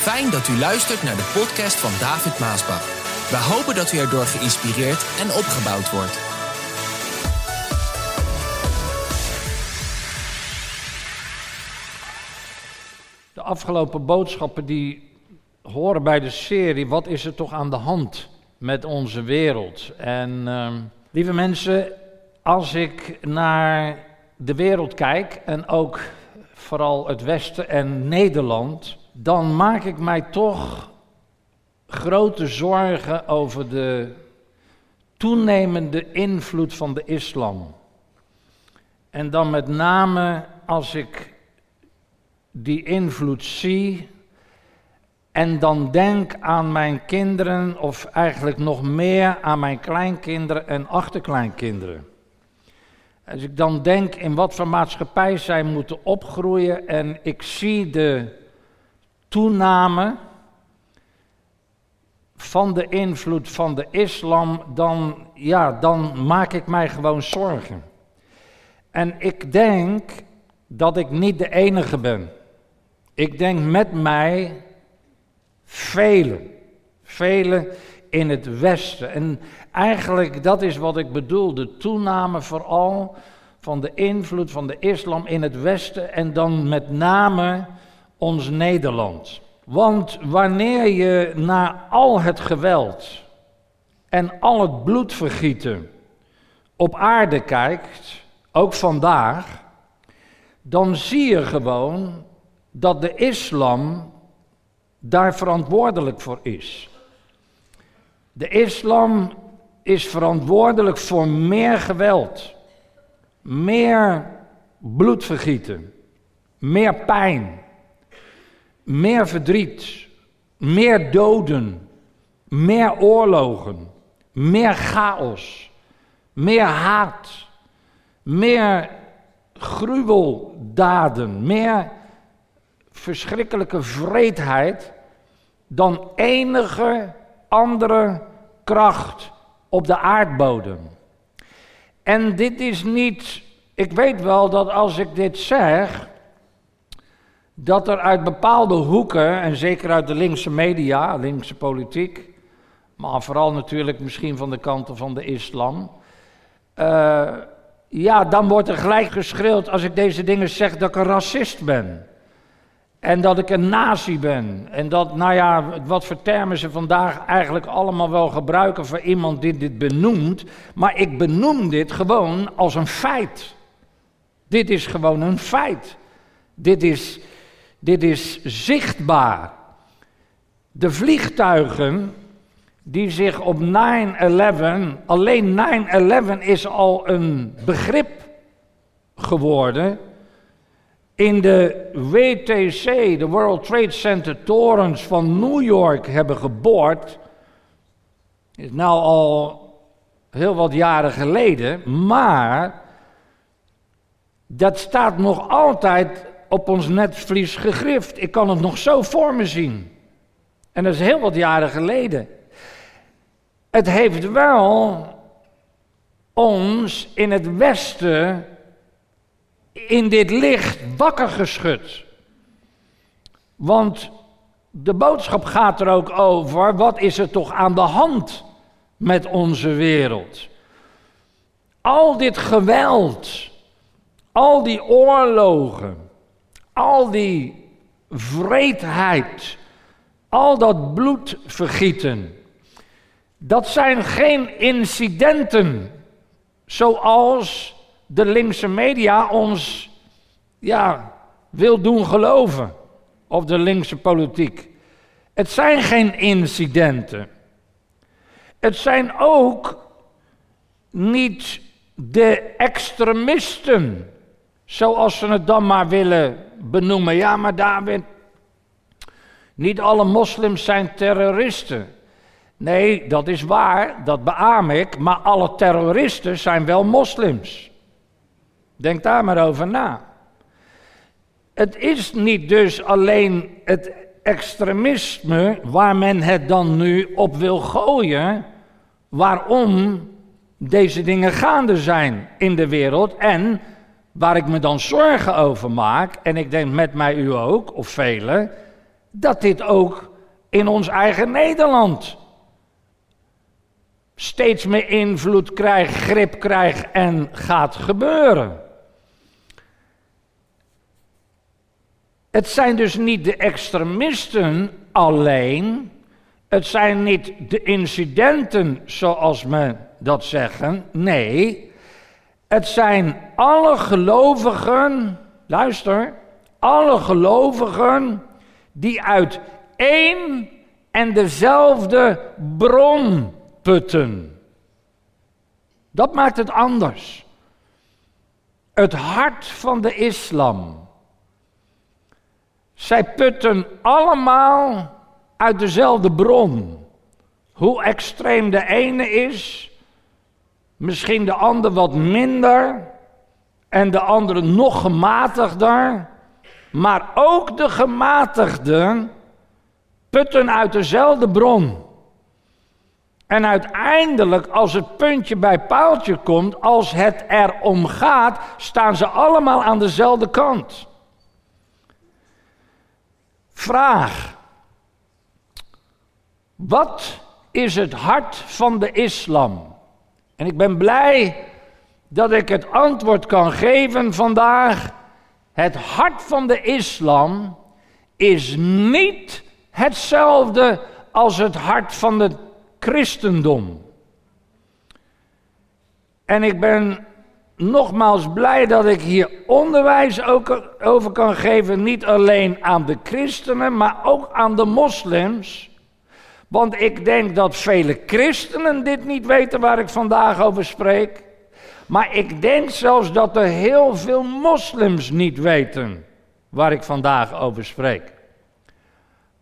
Fijn dat u luistert naar de podcast van David Maasbach. We hopen dat u erdoor geïnspireerd en opgebouwd wordt. De afgelopen boodschappen die horen bij de serie Wat is er toch aan de hand met onze wereld? En ehm, lieve mensen, als ik naar de wereld kijk en ook vooral het Westen en Nederland, dan maak ik mij toch grote zorgen over de toenemende invloed van de islam. En dan met name als ik die invloed zie en dan denk aan mijn kinderen, of eigenlijk nog meer aan mijn kleinkinderen en achterkleinkinderen. Als ik dan denk in wat voor maatschappij zij moeten opgroeien en ik zie de toename van de invloed van de islam, dan, ja, dan maak ik mij gewoon zorgen. En ik denk dat ik niet de enige ben. Ik denk met mij velen, velen in het Westen. En eigenlijk dat is wat ik bedoel, de toename vooral van de invloed van de islam in het Westen en dan met name ons Nederland. Want wanneer je naar al het geweld en al het bloedvergieten op aarde kijkt, ook vandaag, dan zie je gewoon dat de islam daar verantwoordelijk voor is. De islam is verantwoordelijk voor meer geweld, meer bloedvergieten, meer pijn, meer verdriet, meer doden, meer oorlogen, meer chaos, meer haat, meer gruweldaden, meer verschrikkelijke vreedheid dan enige andere kracht op de aardbodem. En dit is niet, ik weet wel dat als ik dit zeg, dat er uit bepaalde hoeken, en zeker uit de linkse media, linkse politiek, maar vooral natuurlijk misschien van de kanten van de islam, uh, ja, dan wordt er gelijk geschreeuwd als ik deze dingen zeg dat ik een racist ben. En dat ik een nazi ben. En dat, nou ja, wat voor termen ze vandaag eigenlijk allemaal wel gebruiken voor iemand die dit benoemt. Maar ik benoem dit gewoon als een feit. Dit is gewoon een feit. Dit is, dit is zichtbaar. De vliegtuigen die zich op 9-11, alleen 9-11 is al een begrip geworden in de WTC, de World Trade Center torens van New York hebben geboord, is nou al heel wat jaren geleden, maar dat staat nog altijd op ons netvlies gegrift. Ik kan het nog zo voor me zien. En dat is heel wat jaren geleden. Het heeft wel ons in het Westen in dit licht wakker geschud. Want de boodschap gaat er ook over, wat is er toch aan de hand met onze wereld? Al dit geweld, al die oorlogen, al die vreedheid, al dat bloedvergieten, dat zijn geen incidenten zoals de linkse media ons ja, wil doen geloven. Of de linkse politiek. Het zijn geen incidenten. Het zijn ook niet de extremisten, zoals ze het dan maar willen benoemen. Ja, maar David, niet alle moslims zijn terroristen. Nee, dat is waar, dat beaam ik, maar alle terroristen zijn wel moslims. Denk daar maar over na. Het is niet dus alleen het extremisme waar men het dan nu op wil gooien, waarom deze dingen gaande zijn in de wereld en waar ik me dan zorgen over maak, en ik denk met mij u ook, of velen, dat dit ook in ons eigen Nederland steeds meer invloed krijgt, grip krijgt en gaat gebeuren. Het zijn dus niet de extremisten alleen, het zijn niet de incidenten zoals men dat zeggen, nee, het zijn alle gelovigen, luister, alle gelovigen die uit één en dezelfde bron putten. Dat maakt het anders. Het hart van de islam. Zij putten allemaal uit dezelfde bron. Hoe extreem de ene is, misschien de ander wat minder en de andere nog gematigder. Maar ook de gematigden putten uit dezelfde bron. En uiteindelijk, als het puntje bij paaltje komt, als het erom gaat, staan ze allemaal aan dezelfde kant. Vraag. Wat is het hart van de islam? En ik ben blij dat ik het antwoord kan geven vandaag. Het hart van de islam is niet hetzelfde als het hart van het christendom. En ik ben nogmaals blij dat ik hier onderwijs ook over kan geven, niet alleen aan de christenen, maar ook aan de moslims. Want ik denk dat vele christenen dit niet weten waar ik vandaag over spreek. Maar ik denk zelfs dat er heel veel moslims niet weten waar ik vandaag over spreek.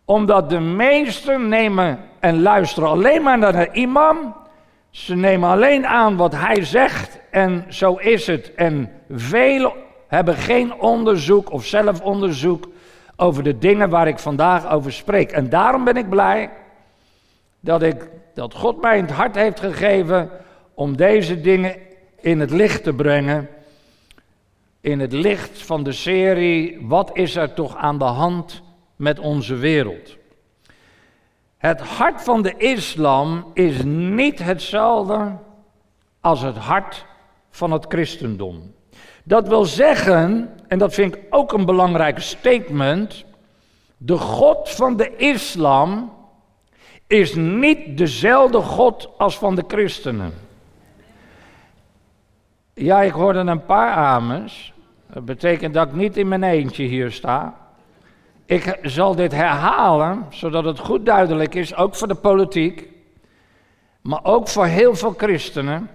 Omdat de meesten nemen en luisteren alleen maar naar de imam. Ze nemen alleen aan wat hij zegt en zo is het. En velen hebben geen onderzoek of zelfonderzoek over de dingen waar ik vandaag over spreek. En daarom ben ik blij dat, ik, dat God mij het hart heeft gegeven om deze dingen in het licht te brengen. In het licht van de serie Wat is er toch aan de hand met onze wereld? Het hart van de islam is niet hetzelfde als het hart van het christendom. Dat wil zeggen, en dat vind ik ook een belangrijk statement, de God van de islam is niet dezelfde God als van de christenen. Ja, ik hoorde een paar amens. Dat betekent dat ik niet in mijn eentje hier sta. Ik zal dit herhalen, zodat het goed duidelijk is, ook voor de politiek, maar ook voor heel veel christenen.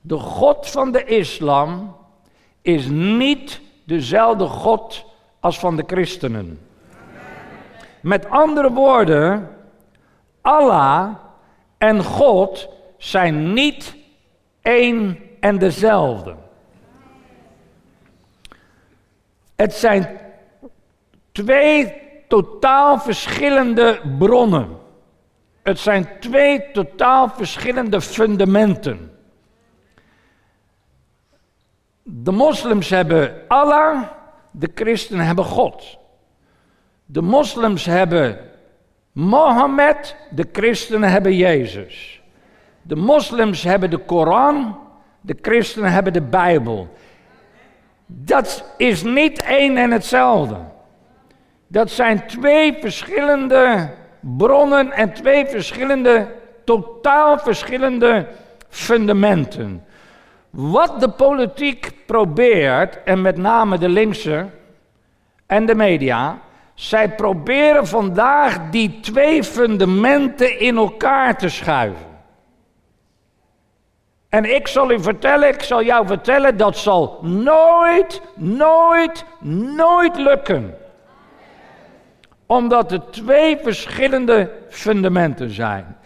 De God van de islam is niet dezelfde God als van de christenen. Met andere woorden, Allah en God zijn niet één en dezelfde. Het zijn twee totaal verschillende bronnen. Het zijn twee totaal verschillende fundamenten. De moslims hebben Allah, de christenen hebben God. De moslims hebben Mohammed, de christenen hebben Jezus. De moslims hebben de Koran, de christenen hebben de Bijbel. Dat is niet één en hetzelfde. Dat zijn twee verschillende bronnen en twee verschillende, totaal verschillende fundamenten. Wat de politiek probeert, en met name de linkse en de media, zij proberen vandaag die twee fundamenten in elkaar te schuiven. En ik zal u vertellen, ik zal jou vertellen, dat zal nooit, nooit, nooit lukken. Omdat er twee verschillende fundamenten zijn.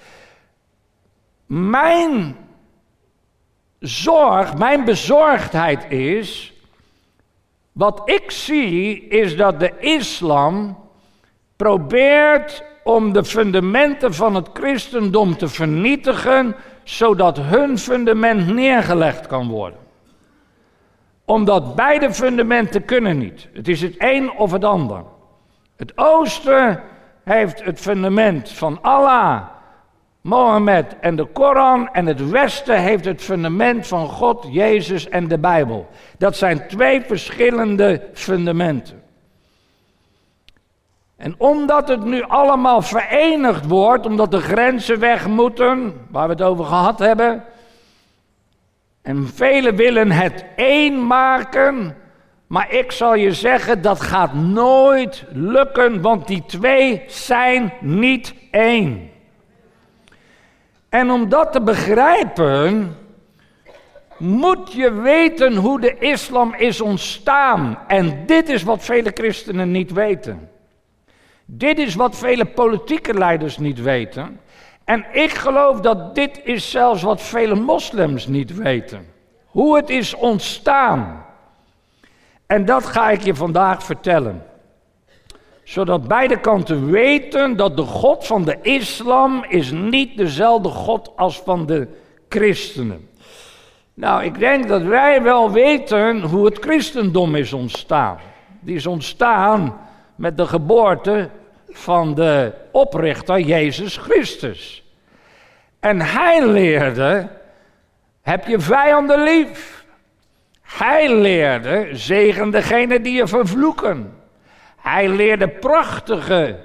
Mijn zorg, mijn bezorgdheid is, wat ik zie is dat de islam probeert om de fundamenten van het christendom te vernietigen, zodat hun fundament neergelegd kan worden. Omdat beide fundamenten kunnen niet. Het is het een of het ander. Het oosten heeft het fundament van Allah, Mohammed en de Koran. En het westen heeft het fundament van God, Jezus en de Bijbel. Dat zijn twee verschillende fundamenten. En omdat het nu allemaal verenigd wordt, omdat de grenzen weg moeten, waar we het over gehad hebben. En velen willen het één maken, maar ik zal je zeggen, dat gaat nooit lukken, want die twee zijn niet één. En om dat te begrijpen, moet je weten hoe de islam is ontstaan. En dit is wat vele christenen niet weten. Dit is wat vele politieke leiders niet weten. En ik geloof dat dit is zelfs wat vele moslims niet weten. Hoe het is ontstaan. En dat ga ik je vandaag vertellen. Zodat beide kanten weten dat de God van de islam is niet dezelfde God als van de christenen. Nou, ik denk dat wij wel weten hoe het christendom is ontstaan. Die is ontstaan met de geboorte van de oprichter Jezus Christus. En hij leerde, heb je vijanden lief. Hij leerde, zegen degene die je vervloeken. Hij leerde prachtige,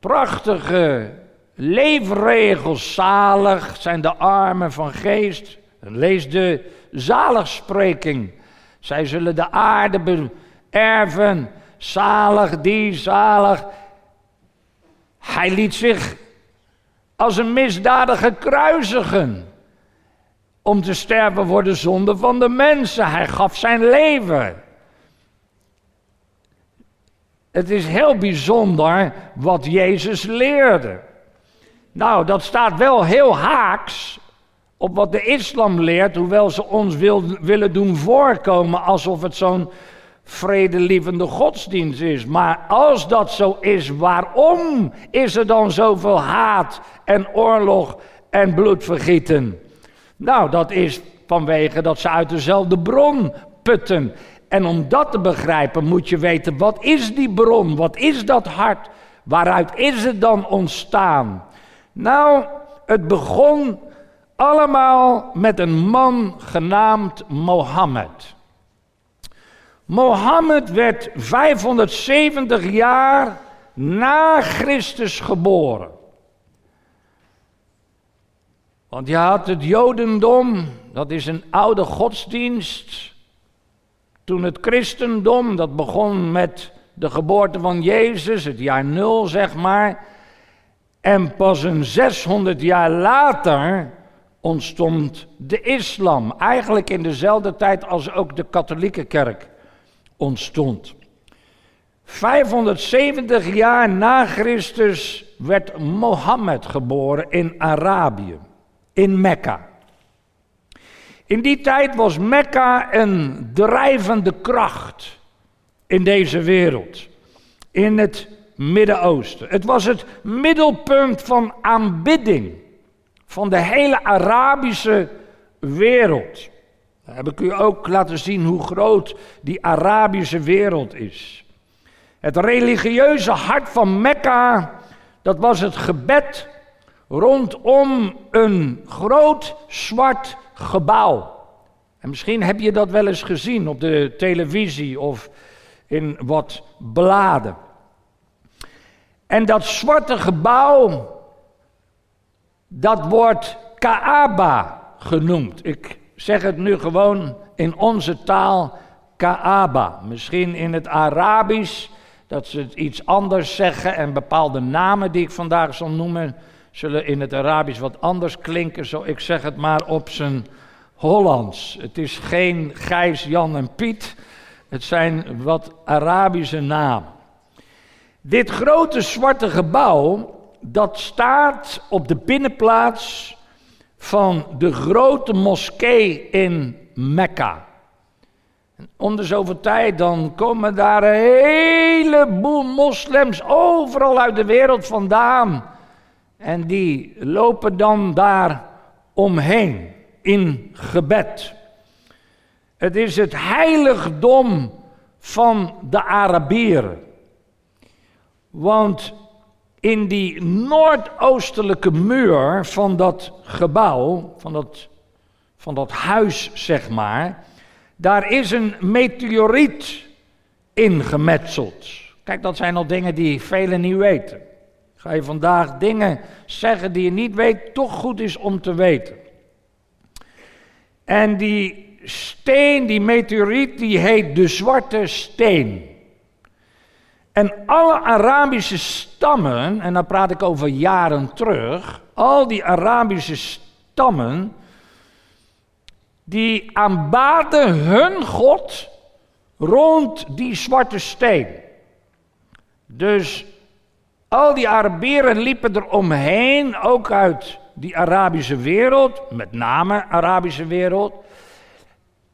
prachtige leefregels. Zalig zijn de armen van geest. Lees de zaligspreking. Zij zullen de aarde beërven. Zalig die, zalig. Hij liet zich als een misdadiger kruisigen. Om te sterven voor de zonde van de mensen. Hij gaf zijn leven. Het is heel bijzonder wat Jezus leerde. Nou, dat staat wel heel haaks op wat de islam leert, hoewel ze ons wil, willen doen voorkomen alsof het zo'n vredelievende godsdienst is. Maar als dat zo is, waarom is er dan zoveel haat en oorlog en bloedvergieten? Nou, dat is vanwege dat ze uit dezelfde bron putten. En om dat te begrijpen moet je weten, wat is die bron? Wat is dat hart? Waaruit is het dan ontstaan? Nou, het begon allemaal met een man genaamd Mohammed. Mohammed werd 570 jaar na Christus geboren. Want je had het Jodendom, dat is een oude godsdienst. Toen het christendom, dat begon met de geboorte van Jezus, het jaar nul zeg maar. En pas een 600 jaar later ontstond de islam. Eigenlijk in dezelfde tijd als ook de katholieke kerk ontstond. 570 jaar na Christus werd Mohammed geboren in Arabië, in Mekka. In die tijd was Mekka een drijvende kracht in deze wereld, in het Midden-Oosten. Het was het middelpunt van aanbidding van de hele Arabische wereld. Daar heb ik u ook laten zien hoe groot die Arabische wereld is. Het religieuze hart van Mekka, dat was het gebed rondom een groot zwart gebouw. En misschien heb je dat wel eens gezien op de televisie of in wat bladen. En dat zwarte gebouw, dat wordt Kaaba genoemd. Ik zeg het nu gewoon in onze taal Kaaba. Misschien in het Arabisch dat ze het iets anders zeggen en bepaalde namen die ik vandaag zal noemen zullen in het Arabisch wat anders klinken. Zo, ik zeg het maar op zijn Hollands. Het is geen Gijs, Jan en Piet. Het zijn wat Arabische namen. Dit grote zwarte gebouw, dat staat op de binnenplaats van de grote moskee in Mekka. Om de zoveel tijd dan komen daar een heleboel moslims overal uit de wereld vandaan. En die lopen dan daar omheen in gebed. Het is het heiligdom van de Arabieren. Want in die noordoostelijke muur van dat gebouw, van dat, van dat huis zeg maar, daar is een meteoriet ingemetseld. Kijk, dat zijn al dingen die velen niet weten. Ga je vandaag dingen zeggen die je niet weet, toch goed is om te weten. En die steen, die meteoriet, die heet de zwarte steen. En alle Arabische stammen, en dan praat ik over jaren terug, al die Arabische stammen, die aanbaden hun God rond die zwarte steen. Dus al die Arabieren liepen er omheen, ook uit die Arabische wereld, met name Arabische wereld.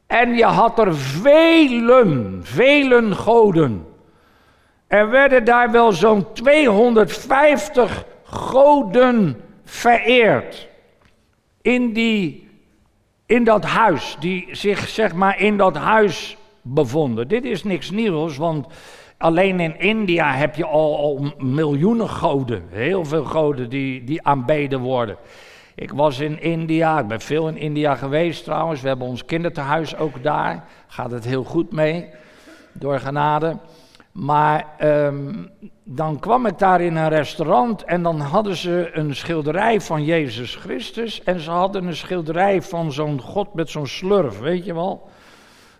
En je had er velen, velen goden. Er werden daar wel zo'n 250 goden vereerd. In, die, in dat huis, die zich zeg maar in dat huis bevonden. Dit is niks nieuws, want alleen in India heb je al, miljoenen goden. Heel veel goden die, die aanbeden worden. Ik was in India, ik ben veel in India geweest trouwens. We hebben ons kinderthuis ook daar. Gaat het heel goed mee, door genade. Maar ehm, dan kwam ik daar in een restaurant en dan hadden ze een schilderij van Jezus Christus. En ze hadden een schilderij van zo'n God met zo'n slurf, weet je wel.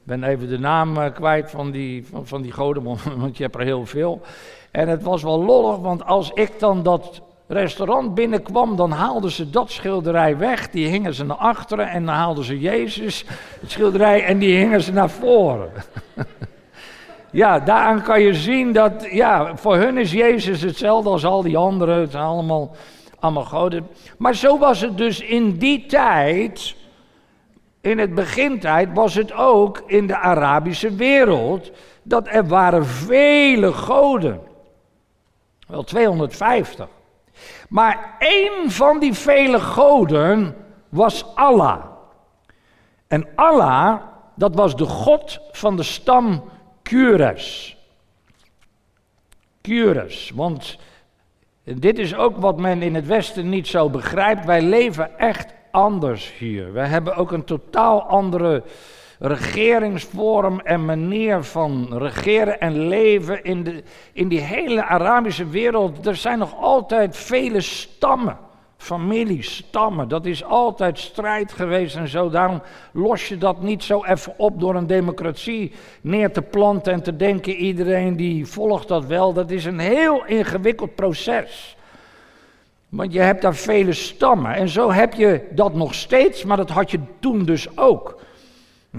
Ben even de naam eh, kwijt van die, van, van die goden, want je hebt er heel veel. En het was wel lollig, want als ik dan dat restaurant binnenkwam, dan haalden ze dat schilderij weg. Die hingen ze naar achteren en dan haalden ze Jezus, het schilderij, en die hingen ze naar voren. Ja, daaraan kan je zien dat, ja, voor hun is Jezus hetzelfde als al die anderen. Het zijn allemaal, allemaal goden. Maar zo was het dus in die tijd, in het begintijd, was het ook in de Arabische wereld, dat er waren vele goden. Wel 250. Maar één van die vele goden was Allah. En Allah, dat was de God van de stam Cures. Cures, want dit is ook wat men in het Westen niet zo begrijpt. Wij leven echt anders hier. We hebben ook een totaal andere regeringsvorm en manier van regeren en leven in, de, in die hele Arabische wereld. Er zijn nog altijd vele stammen families, stammen. Dat is altijd strijd geweest en zo. Daarom los je dat niet zo even op door een democratie neer te planten en te denken: iedereen die volgt dat wel. Dat is een heel ingewikkeld proces. Want je hebt daar vele stammen. En zo heb je dat nog steeds, maar dat had je toen dus ook.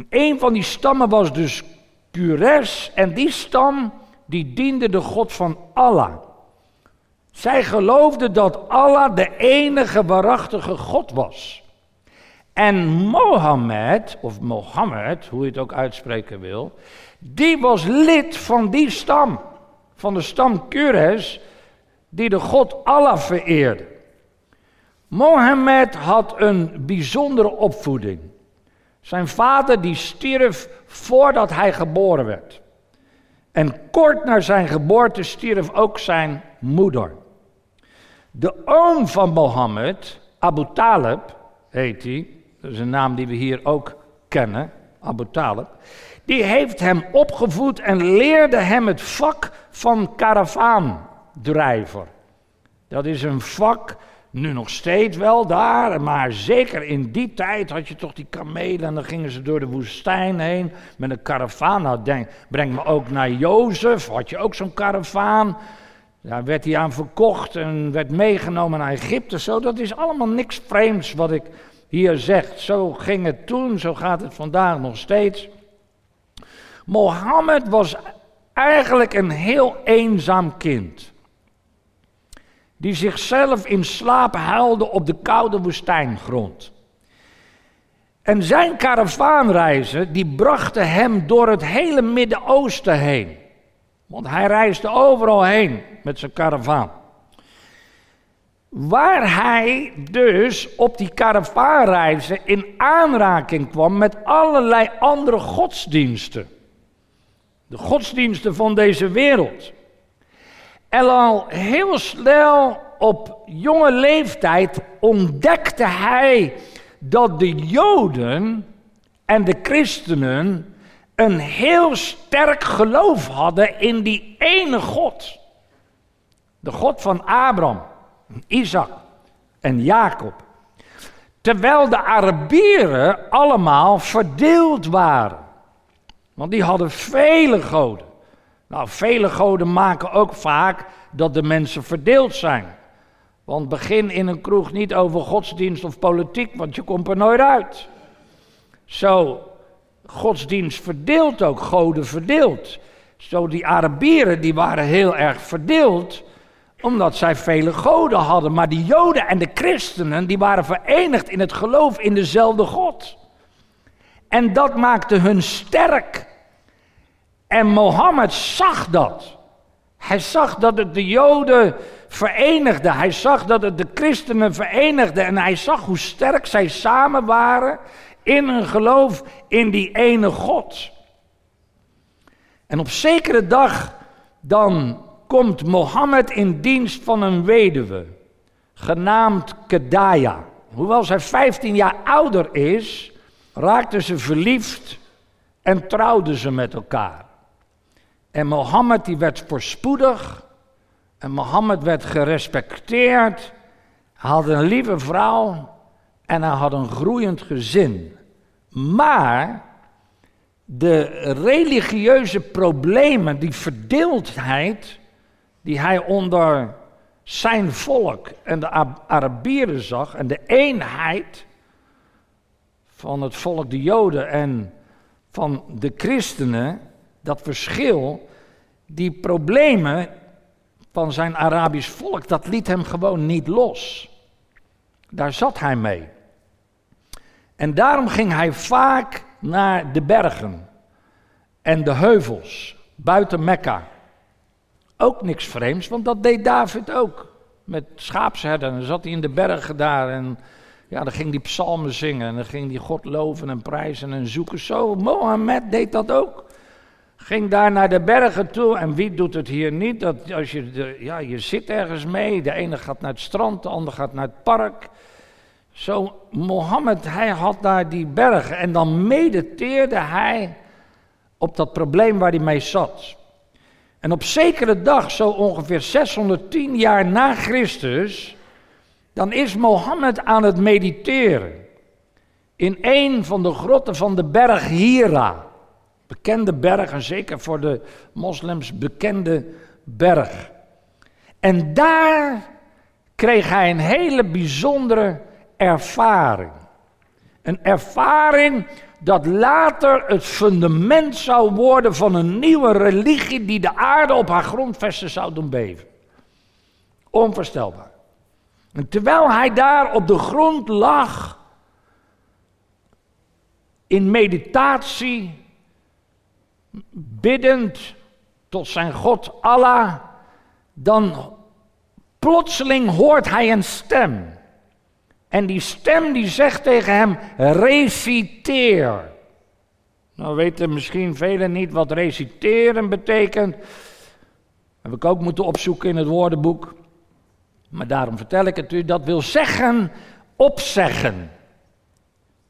een van die stammen was dus Cures. En die stam die diende de God van Allah. Zij geloofden dat Allah de enige waarachtige God was. En Mohammed, of Mohammed, hoe je het ook uitspreken wil, die was lid van die stam, van de stam Kures, die de God Allah vereerde. Mohammed had een bijzondere opvoeding. Zijn vader die stierf voordat hij geboren werd. En kort na zijn geboorte stierf ook zijn moeder. De oom van Mohammed, Abu Talib heet hij, dat is een naam die we hier ook kennen, Abu Talib, die heeft hem opgevoed en leerde hem het vak van karavaandrijver. Dat is een vak, nu nog steeds wel daar, maar zeker in die tijd had je toch die kamelen en dan gingen ze door de woestijn heen met een karavaan. Nou, denk, breng me ook naar Jozef, had je ook zo'n karavaan. Daar werd hij aan verkocht en werd meegenomen naar Egypte. Zo, dat is allemaal niks vreemds wat ik hier zeg. Zo ging het toen, zo gaat het vandaag nog steeds. Mohammed was eigenlijk een heel eenzaam kind. Die zichzelf in slaap huilde op de koude woestijngrond. En zijn karavaanreizen, die brachten hem door het hele Midden-Oosten heen. Want hij reisde overal heen met zijn karavaan. Waar hij dus op die karavaanreizen in aanraking kwam met allerlei andere godsdiensten. De godsdiensten van deze wereld. En al heel snel op jonge leeftijd ontdekte hij dat de Joden en de christenen een heel sterk geloof hadden in die ene God. De God van Abraham, Isaac en Jacob. Terwijl de Arabieren allemaal verdeeld waren. Want die hadden vele goden. Nou, vele goden maken ook vaak dat de mensen verdeeld zijn. Want begin in een kroeg niet over godsdienst of politiek, want je komt er nooit uit. Zo, godsdienst verdeelt ook, goden verdeeld. Zo, die Arabieren die waren heel erg verdeeld, omdat zij vele goden hadden. Maar die Joden en de christenen, die waren verenigd in het geloof in dezelfde God. En dat maakte hun sterk. En Mohammed zag dat. Hij zag dat het de Joden verenigde. Hij zag dat het de christenen verenigde. En hij zag hoe sterk zij samen waren in hun geloof in die ene God. En op zekere dag dan komt Mohammed in dienst van een weduwe, genaamd Kedaya. Hoewel zij 15 jaar ouder is, raakte ze verliefd en trouwden ze met elkaar. En Mohammed die werd voorspoedig en Mohammed werd gerespecteerd. Hij had een lieve vrouw en hij had een groeiend gezin. Maar de religieuze problemen, die verdeeldheid die hij onder zijn volk en de Arabieren zag en de eenheid van het volk de Joden en van de christenen, dat verschil, die problemen van zijn Arabisch volk, dat liet hem gewoon niet los. Daar zat hij mee. En daarom ging hij vaak naar de bergen en de heuvels buiten Mekka. Ook niks vreemds, want dat deed David ook. Met schaapsherden. Dan zat hij in de bergen daar en ja, dan ging hij psalmen zingen. En dan ging hij God loven en prijzen en zoeken. Zo, Mohammed deed dat ook. Ging daar naar de bergen toe. En wie doet het hier niet? Dat als je, de, ja, je zit ergens mee. De ene gaat naar het strand, de ander gaat naar het park. Zo, Mohammed, hij had daar die bergen. En dan mediteerde hij op dat probleem waar hij mee zat. En op zekere dag, zo ongeveer 610 jaar na Christus, dan is Mohammed aan het mediteren. In een van de grotten van de berg Hira. Bekende berg, en zeker voor de moslims bekende berg. En daar kreeg hij een hele bijzondere ervaring. Een ervaring dat later het fundament zou worden van een nieuwe religie die de aarde op haar grondvesten zou doen beven. Onvoorstelbaar. En terwijl hij daar op de grond lag, in meditatie, biddend tot zijn God Allah, dan plotseling hoort hij een stem. En die stem die zegt tegen hem, reciteer. Nou weten misschien velen niet wat reciteren betekent. Heb ik ook moeten opzoeken in het woordenboek. Maar daarom vertel ik het u. Dat wil zeggen opzeggen.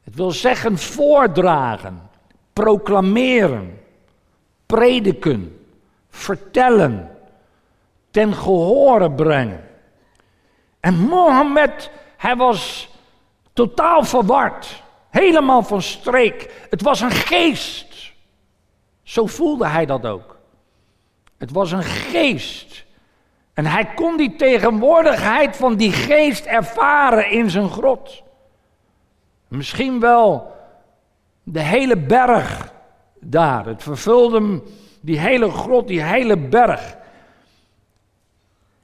Het wil zeggen voordragen, proclameren, prediken, vertellen, ten gehore brengen. En Mohammed hij was totaal verward, helemaal van streek. Het was een geest. Zo voelde hij dat ook. Het was een geest. En hij kon die tegenwoordigheid van die geest ervaren in zijn grot. Misschien wel de hele berg daar. Het vervulde hem, die hele grot, die hele berg.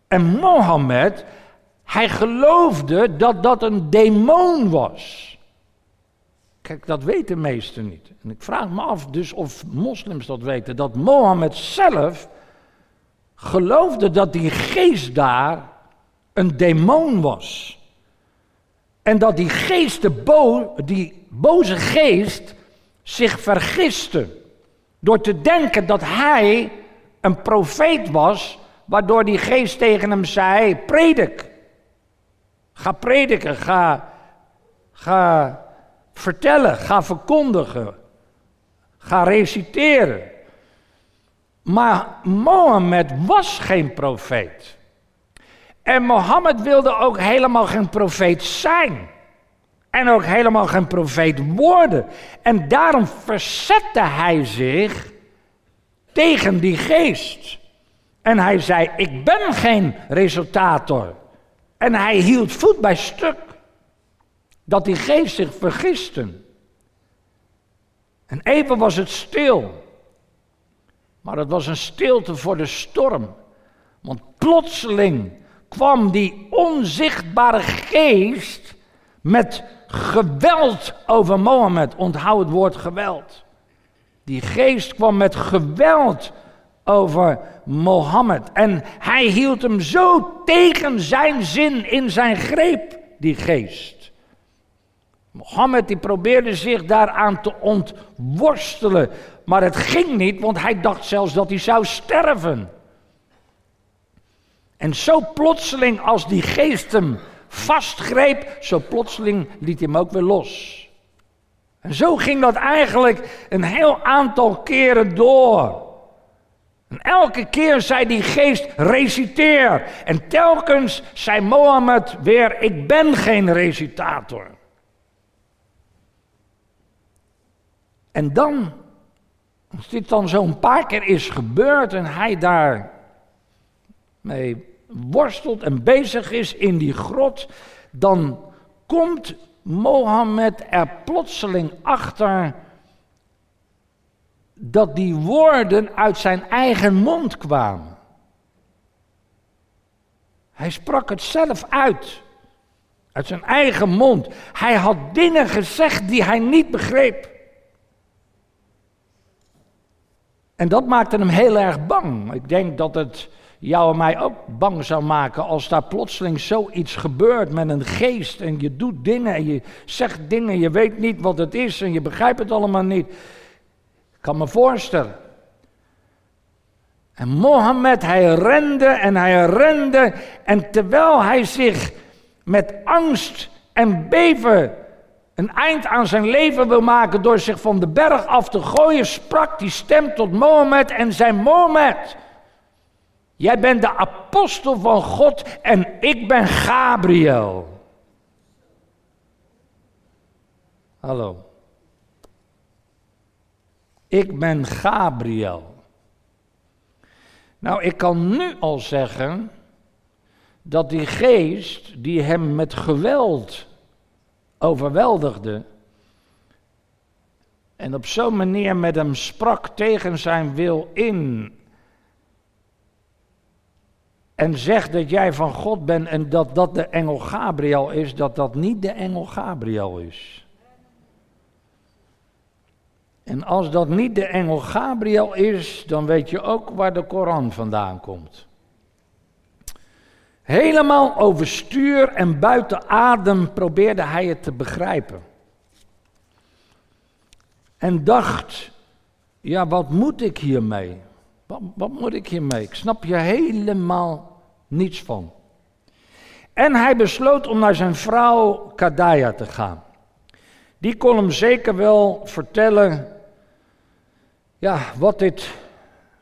En Mohammed, hij geloofde dat dat een demon was. Kijk, dat weten meesten niet. En ik vraag me af dus of moslims dat weten. Dat Mohammed zelf geloofde dat die geest daar een demon was. En dat die geest, de bo die boze geest, zich vergiste. Door te denken dat hij een profeet was waardoor die geest tegen hem zei: predik. Ga prediken, ga, ga vertellen, ga verkondigen, ga reciteren. Maar Mohammed was geen profeet. En Mohammed wilde ook helemaal geen profeet zijn. En ook helemaal geen profeet worden. En daarom verzette hij zich tegen die geest. En hij zei: Ik ben geen resultator. En hij hield voet bij stuk. Dat die geest zich vergiste. En even was het stil. Maar het was een stilte voor de storm. Want plotseling kwam die onzichtbare geest met geweld over Mohammed. Onthoud het woord geweld. Die geest kwam met geweld over Mohammed. En hij hield hem zo tegen zijn zin in zijn greep, die geest. Mohammed die probeerde zich daaraan te ontworstelen. Maar het ging niet, want hij dacht zelfs dat hij zou sterven. En zo plotseling als die geest hem vastgreep, zo plotseling liet hij hem ook weer los. En zo ging dat eigenlijk een heel aantal keren door. En elke keer zei die geest, reciteer. En telkens zei Mohammed weer, ik ben geen recitator. En dan, als dit dan zo'n paar keer is gebeurd en hij daar mee worstelt en bezig is in die grot, dan komt Mohammed er plotseling achter dat die woorden uit zijn eigen mond kwamen. Hij sprak het zelf uit. Uit zijn eigen mond. Hij had dingen gezegd die hij niet begreep. En dat maakte hem heel erg bang. Ik denk dat het jou en mij ook bang zou maken als daar plotseling zoiets gebeurt met een geest en je doet dingen en je zegt dingen, je weet niet wat het is en je begrijpt het allemaal niet. Ik kan me voorstellen. En Mohammed, hij rende en hij rende en terwijl hij zich met angst en beven een eind aan zijn leven wil maken door zich van de berg af te gooien, sprak die stem tot Mohammed en zei: Mohammed, Jij bent de apostel van God en ik ben Gabriel. Hallo. Ik ben Gabriel. Nou, ik kan nu al zeggen dat die geest die hem met geweld overweldigde en op zo'n manier met hem sprak tegen zijn wil in en zegt dat jij van God bent en dat dat de engel Gabriel is, dat dat niet de engel Gabriel is. En als dat niet de engel Gabriel is, dan weet je ook waar de Koran vandaan komt. Helemaal overstuur en buiten adem probeerde hij het te begrijpen. En dacht, ja, wat moet ik hiermee? Wat, wat moet ik hiermee? Ik snap je helemaal niets van. En hij besloot om naar zijn vrouw Kadaya te gaan. Die kon hem zeker wel vertellen, ja, wat dit,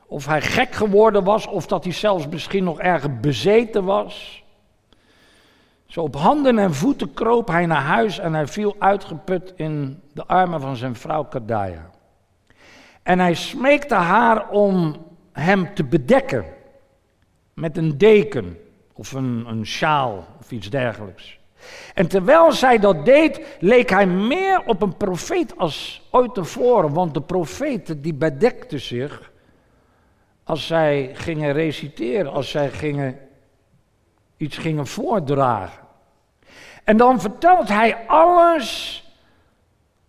of hij gek geworden was, of dat hij zelfs misschien nog erger bezeten was. Zo op handen en voeten kroop hij naar huis en hij viel uitgeput in de armen van zijn vrouw Kadaya. En hij smeekte haar om hem te bedekken met een deken of een, een sjaal of iets dergelijks. En terwijl zij dat deed, leek hij meer op een profeet als ooit tevoren. Want de profeten die bedekten zich als zij gingen reciteren, als zij gingen, iets gingen voordragen. En dan vertelt hij alles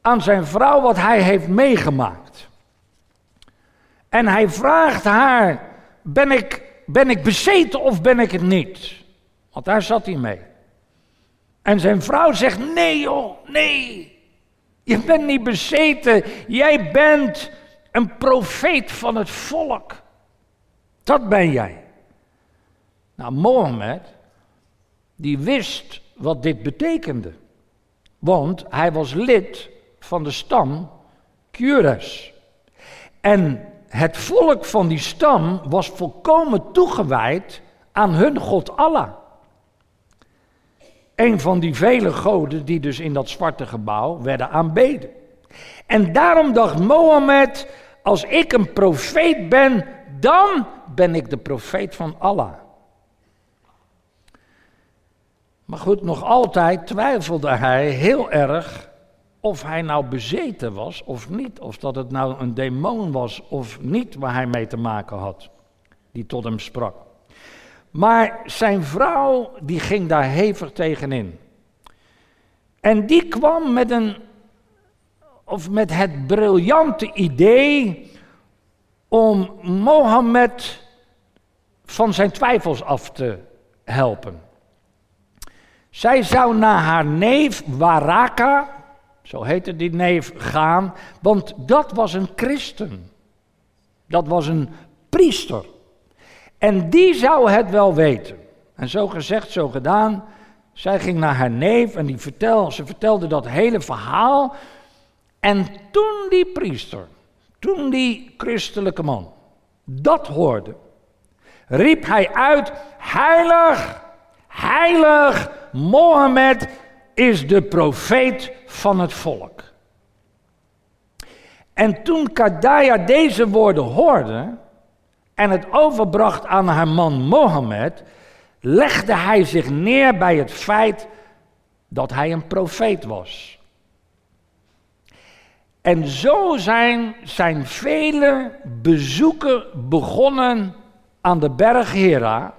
aan zijn vrouw wat hij heeft meegemaakt. En hij vraagt haar, ben ik ben ik bezeten of ben ik het niet? Want daar zat hij mee. En zijn vrouw zegt: Nee, joh, nee. Je bent niet bezeten. Jij bent een profeet van het volk. Dat ben jij. Nou, Mohammed, die wist wat dit betekende. Want hij was lid van de stam Cures. En het volk van die stam was volkomen toegewijd aan hun God Allah. Een van die vele goden die dus in dat zwarte gebouw werden aanbeden. En daarom dacht Mohammed, als ik een profeet ben, dan ben ik de profeet van Allah. Maar goed, nog altijd twijfelde hij heel erg of hij nou bezeten was of niet. Of dat het nou een demon was of niet waar hij mee te maken had, die tot hem sprak. Maar zijn vrouw, die ging daar hevig tegenin. En die kwam met een, of met het briljante idee om Mohammed van zijn twijfels af te helpen. Zij zou naar haar neef Waraka, zo heette die neef, gaan, want dat was een christen. Dat was een priester. En die zou het wel weten. En zo gezegd, zo gedaan. Zij ging naar haar neef en die vertel, ze vertelde dat hele verhaal. En toen die priester, toen die christelijke man dat hoorde, riep hij uit: Heilig, heilig, Mohammed is de profeet van het volk. En toen Kadaya deze woorden hoorde en het overbracht aan haar man Mohammed, legde hij zich neer bij het feit dat hij een profeet was. En zo zijn, zijn vele bezoeken begonnen aan de berg Hera,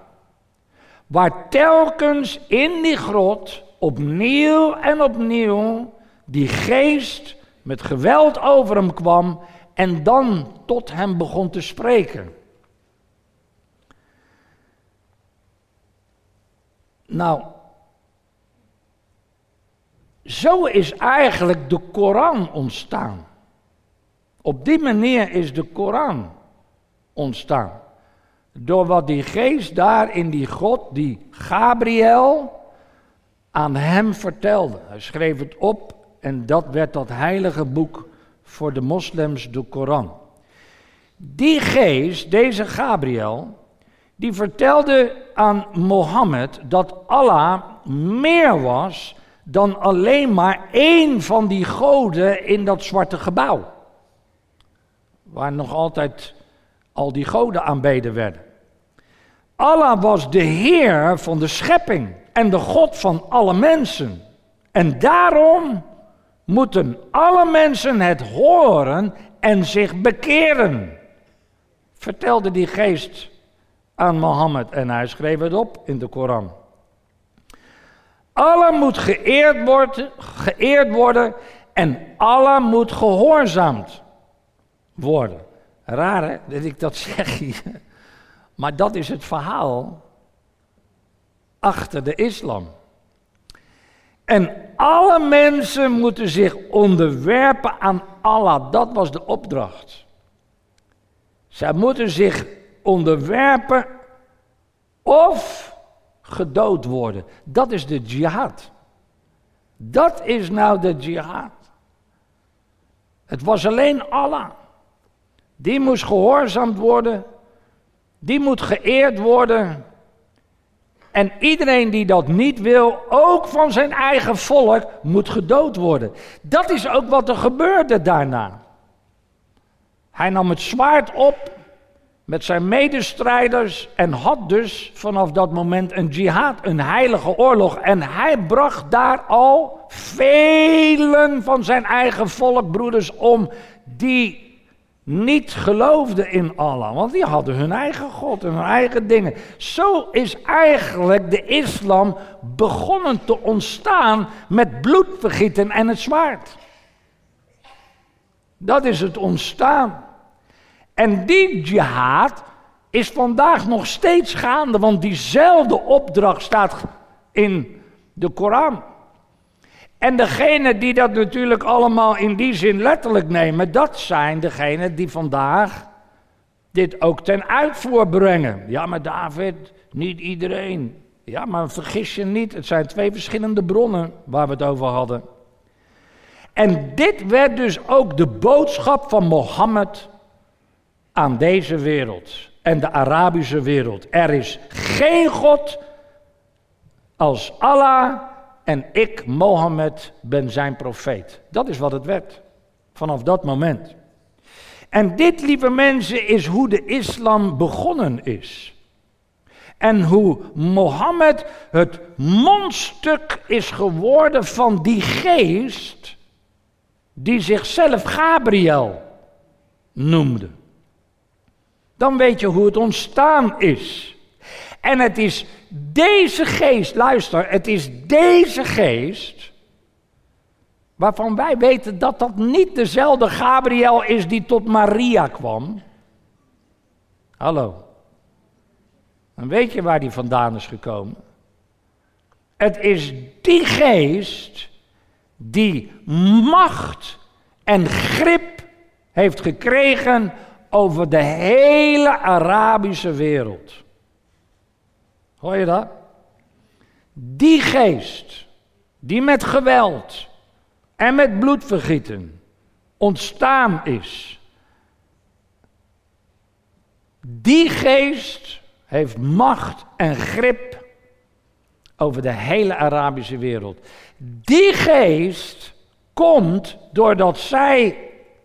waar telkens in die grot opnieuw en opnieuw die geest met geweld over hem kwam en dan tot hem begon te spreken. Nou, zo is eigenlijk de Koran ontstaan. Op die manier is de Koran ontstaan. Door wat die geest daar in die God, die Gabriel, aan hem vertelde. Hij schreef het op en dat werd dat heilige boek voor de moslims, de Koran. Die geest, deze Gabriel, die vertelde aan Mohammed dat Allah meer was dan alleen maar één van die goden in dat zwarte gebouw. Waar nog altijd al die goden aanbeden werden. Allah was de Heer van de schepping en de God van alle mensen. En daarom moeten alle mensen het horen en zich bekeren. Vertelde die geest aan Mohammed en hij schreef het op in de Koran. Allah moet geëerd worden, geëerd worden en Allah moet gehoorzaamd worden. Raar hè, dat ik dat zeg hier. Maar dat is het verhaal achter de islam. En alle mensen moeten zich onderwerpen aan Allah. Dat was de opdracht. Zij moeten zich onderwerpen of gedood worden. Dat is de jihad. Dat is nou de jihad. Het was alleen Allah. Die moest gehoorzaamd worden. Die moet geëerd worden. En iedereen die dat niet wil, ook van zijn eigen volk, moet gedood worden. Dat is ook wat er gebeurde daarna. Hij nam het zwaard op met zijn medestrijders en had dus vanaf dat moment een jihad, een heilige oorlog. En hij bracht daar al velen van zijn eigen volk, broeders, om die niet geloofden in Allah, want die hadden hun eigen God en hun eigen dingen. Zo is eigenlijk de islam begonnen te ontstaan met bloedvergieten en het zwaard. Dat is het ontstaan. En die jihad is vandaag nog steeds gaande, want diezelfde opdracht staat in de Koran. En degenen die dat natuurlijk allemaal in die zin letterlijk nemen, dat zijn degenen die vandaag dit ook ten uitvoer brengen. Ja, maar David, niet iedereen. Ja, maar vergis je niet, het zijn twee verschillende bronnen waar we het over hadden. En dit werd dus ook de boodschap van Mohammed aan deze wereld en de Arabische wereld. Er is geen God als Allah en ik, Mohammed, ben zijn profeet. Dat is wat het werd vanaf dat moment. En dit, lieve mensen, is hoe de islam begonnen is. En hoe Mohammed het mondstuk is geworden van die geest die zichzelf Gabriel noemde. Dan weet je hoe het ontstaan is. En het is deze geest, luister, het is deze geest waarvan wij weten dat dat niet dezelfde Gabriel is die tot Maria kwam. Hallo. Dan weet je waar die vandaan is gekomen. Het is die geest die macht en grip heeft gekregen over de hele Arabische wereld. Hoor je dat? Die geest die met geweld en met bloedvergieten ontstaan is. Die geest heeft macht en grip over de hele Arabische wereld. Die geest komt doordat zij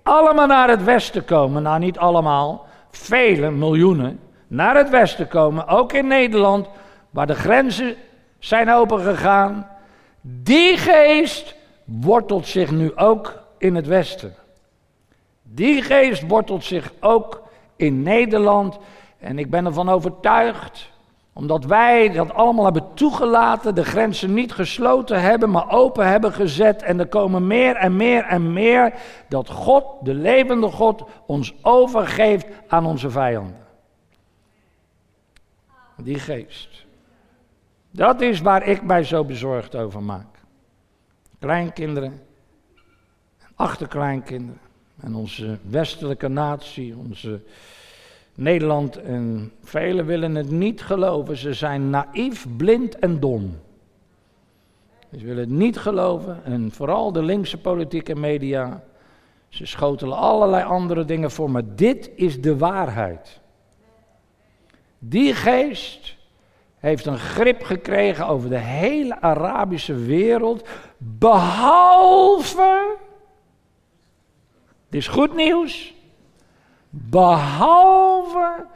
allemaal naar het westen komen. Nou, niet allemaal, vele miljoenen naar het westen komen, ook in Nederland, waar de grenzen zijn opengegaan. Die geest wortelt zich nu ook in het Westen. Die geest wortelt zich ook in Nederland. En ik ben ervan overtuigd, omdat wij dat allemaal hebben toegelaten, de grenzen niet gesloten hebben, maar open hebben gezet. En er komen meer en meer en meer dat God, de levende God, ons overgeeft aan onze vijanden. Die geest. Dat is waar ik mij zo bezorgd over maak kleinkinderen, achterkleinkinderen. En onze westelijke natie, onze Nederland en velen willen het niet geloven. Ze zijn naïef, blind en dom. Ze willen het niet geloven en vooral de linkse politieke media. Ze schotelen allerlei andere dingen voor, maar dit is de waarheid. Die geest heeft een grip gekregen over de hele Arabische wereld, behalve, dit is goed nieuws, behalve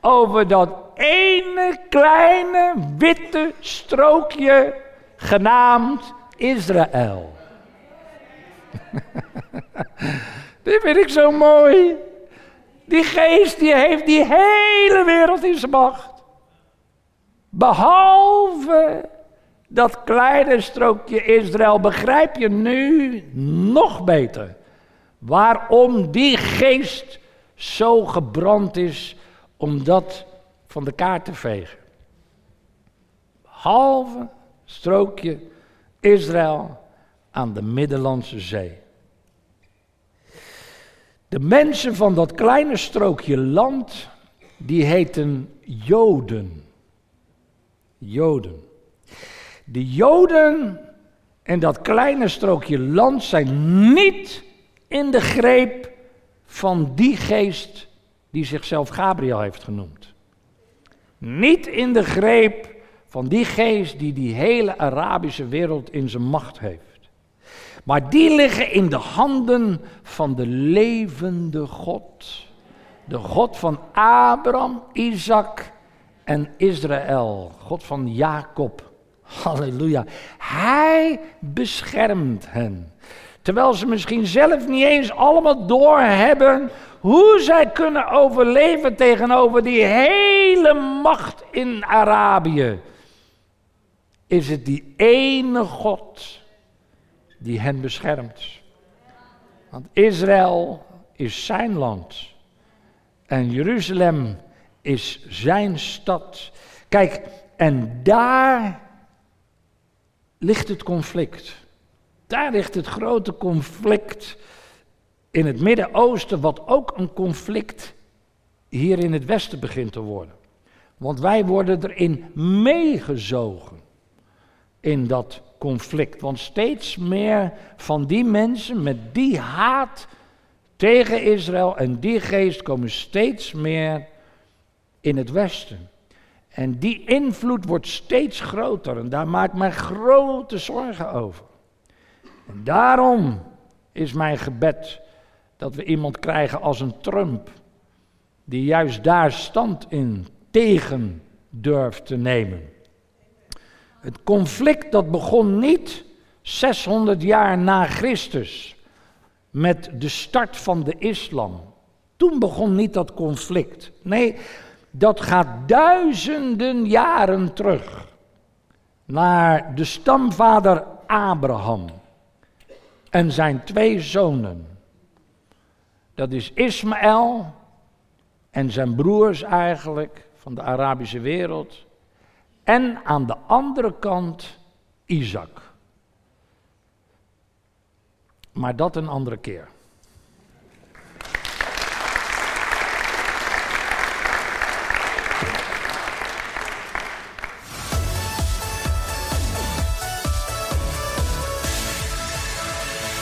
over dat ene kleine witte strookje genaamd Israël. Dit vind ik zo mooi. Die geest die heeft die hele wereld in zijn macht. Behalve dat kleine strookje Israël begrijp je nu nog beter waarom die geest zo gebrand is om dat van de kaart te vegen. Behalve strookje Israël aan de Middellandse Zee. De mensen van dat kleine strookje land, die heten Joden. Joden. De Joden en dat kleine strookje land zijn niet in de greep van die geest die zichzelf Gabriel heeft genoemd. Niet in de greep van die geest die die hele Arabische wereld in zijn macht heeft. Maar die liggen in de handen van de levende God. De God van Abraham, Isaac en Israël, God van Jacob. Halleluja. Hij beschermt hen. Terwijl ze misschien zelf niet eens allemaal doorhebben hoe zij kunnen overleven tegenover die hele macht in Arabië. Is het die ene God die hen beschermt. Want Israël is zijn land. En Jeruzalem is zijn stad. Kijk, en daar ligt het conflict. Daar ligt het grote conflict in het Midden-Oosten, wat ook een conflict hier in het Westen begint te worden. Want wij worden erin meegezogen in dat conflict. Want steeds meer van die mensen met die haat tegen Israël en die geest komen steeds meer in het Westen. En die invloed wordt steeds groter en daar maak ik mij grote zorgen over. En daarom is mijn gebed dat we iemand krijgen als een Trump, die juist daar stand in tegen durft te nemen. Het conflict dat begon niet 600 jaar na Christus met de start van de islam. Toen begon niet dat conflict. Nee, dat gaat duizenden jaren terug naar de stamvader Abraham en zijn twee zonen. Dat is Ismaël en zijn broers eigenlijk van de Arabische wereld. En aan de andere kant Isaac. Maar dat een andere keer.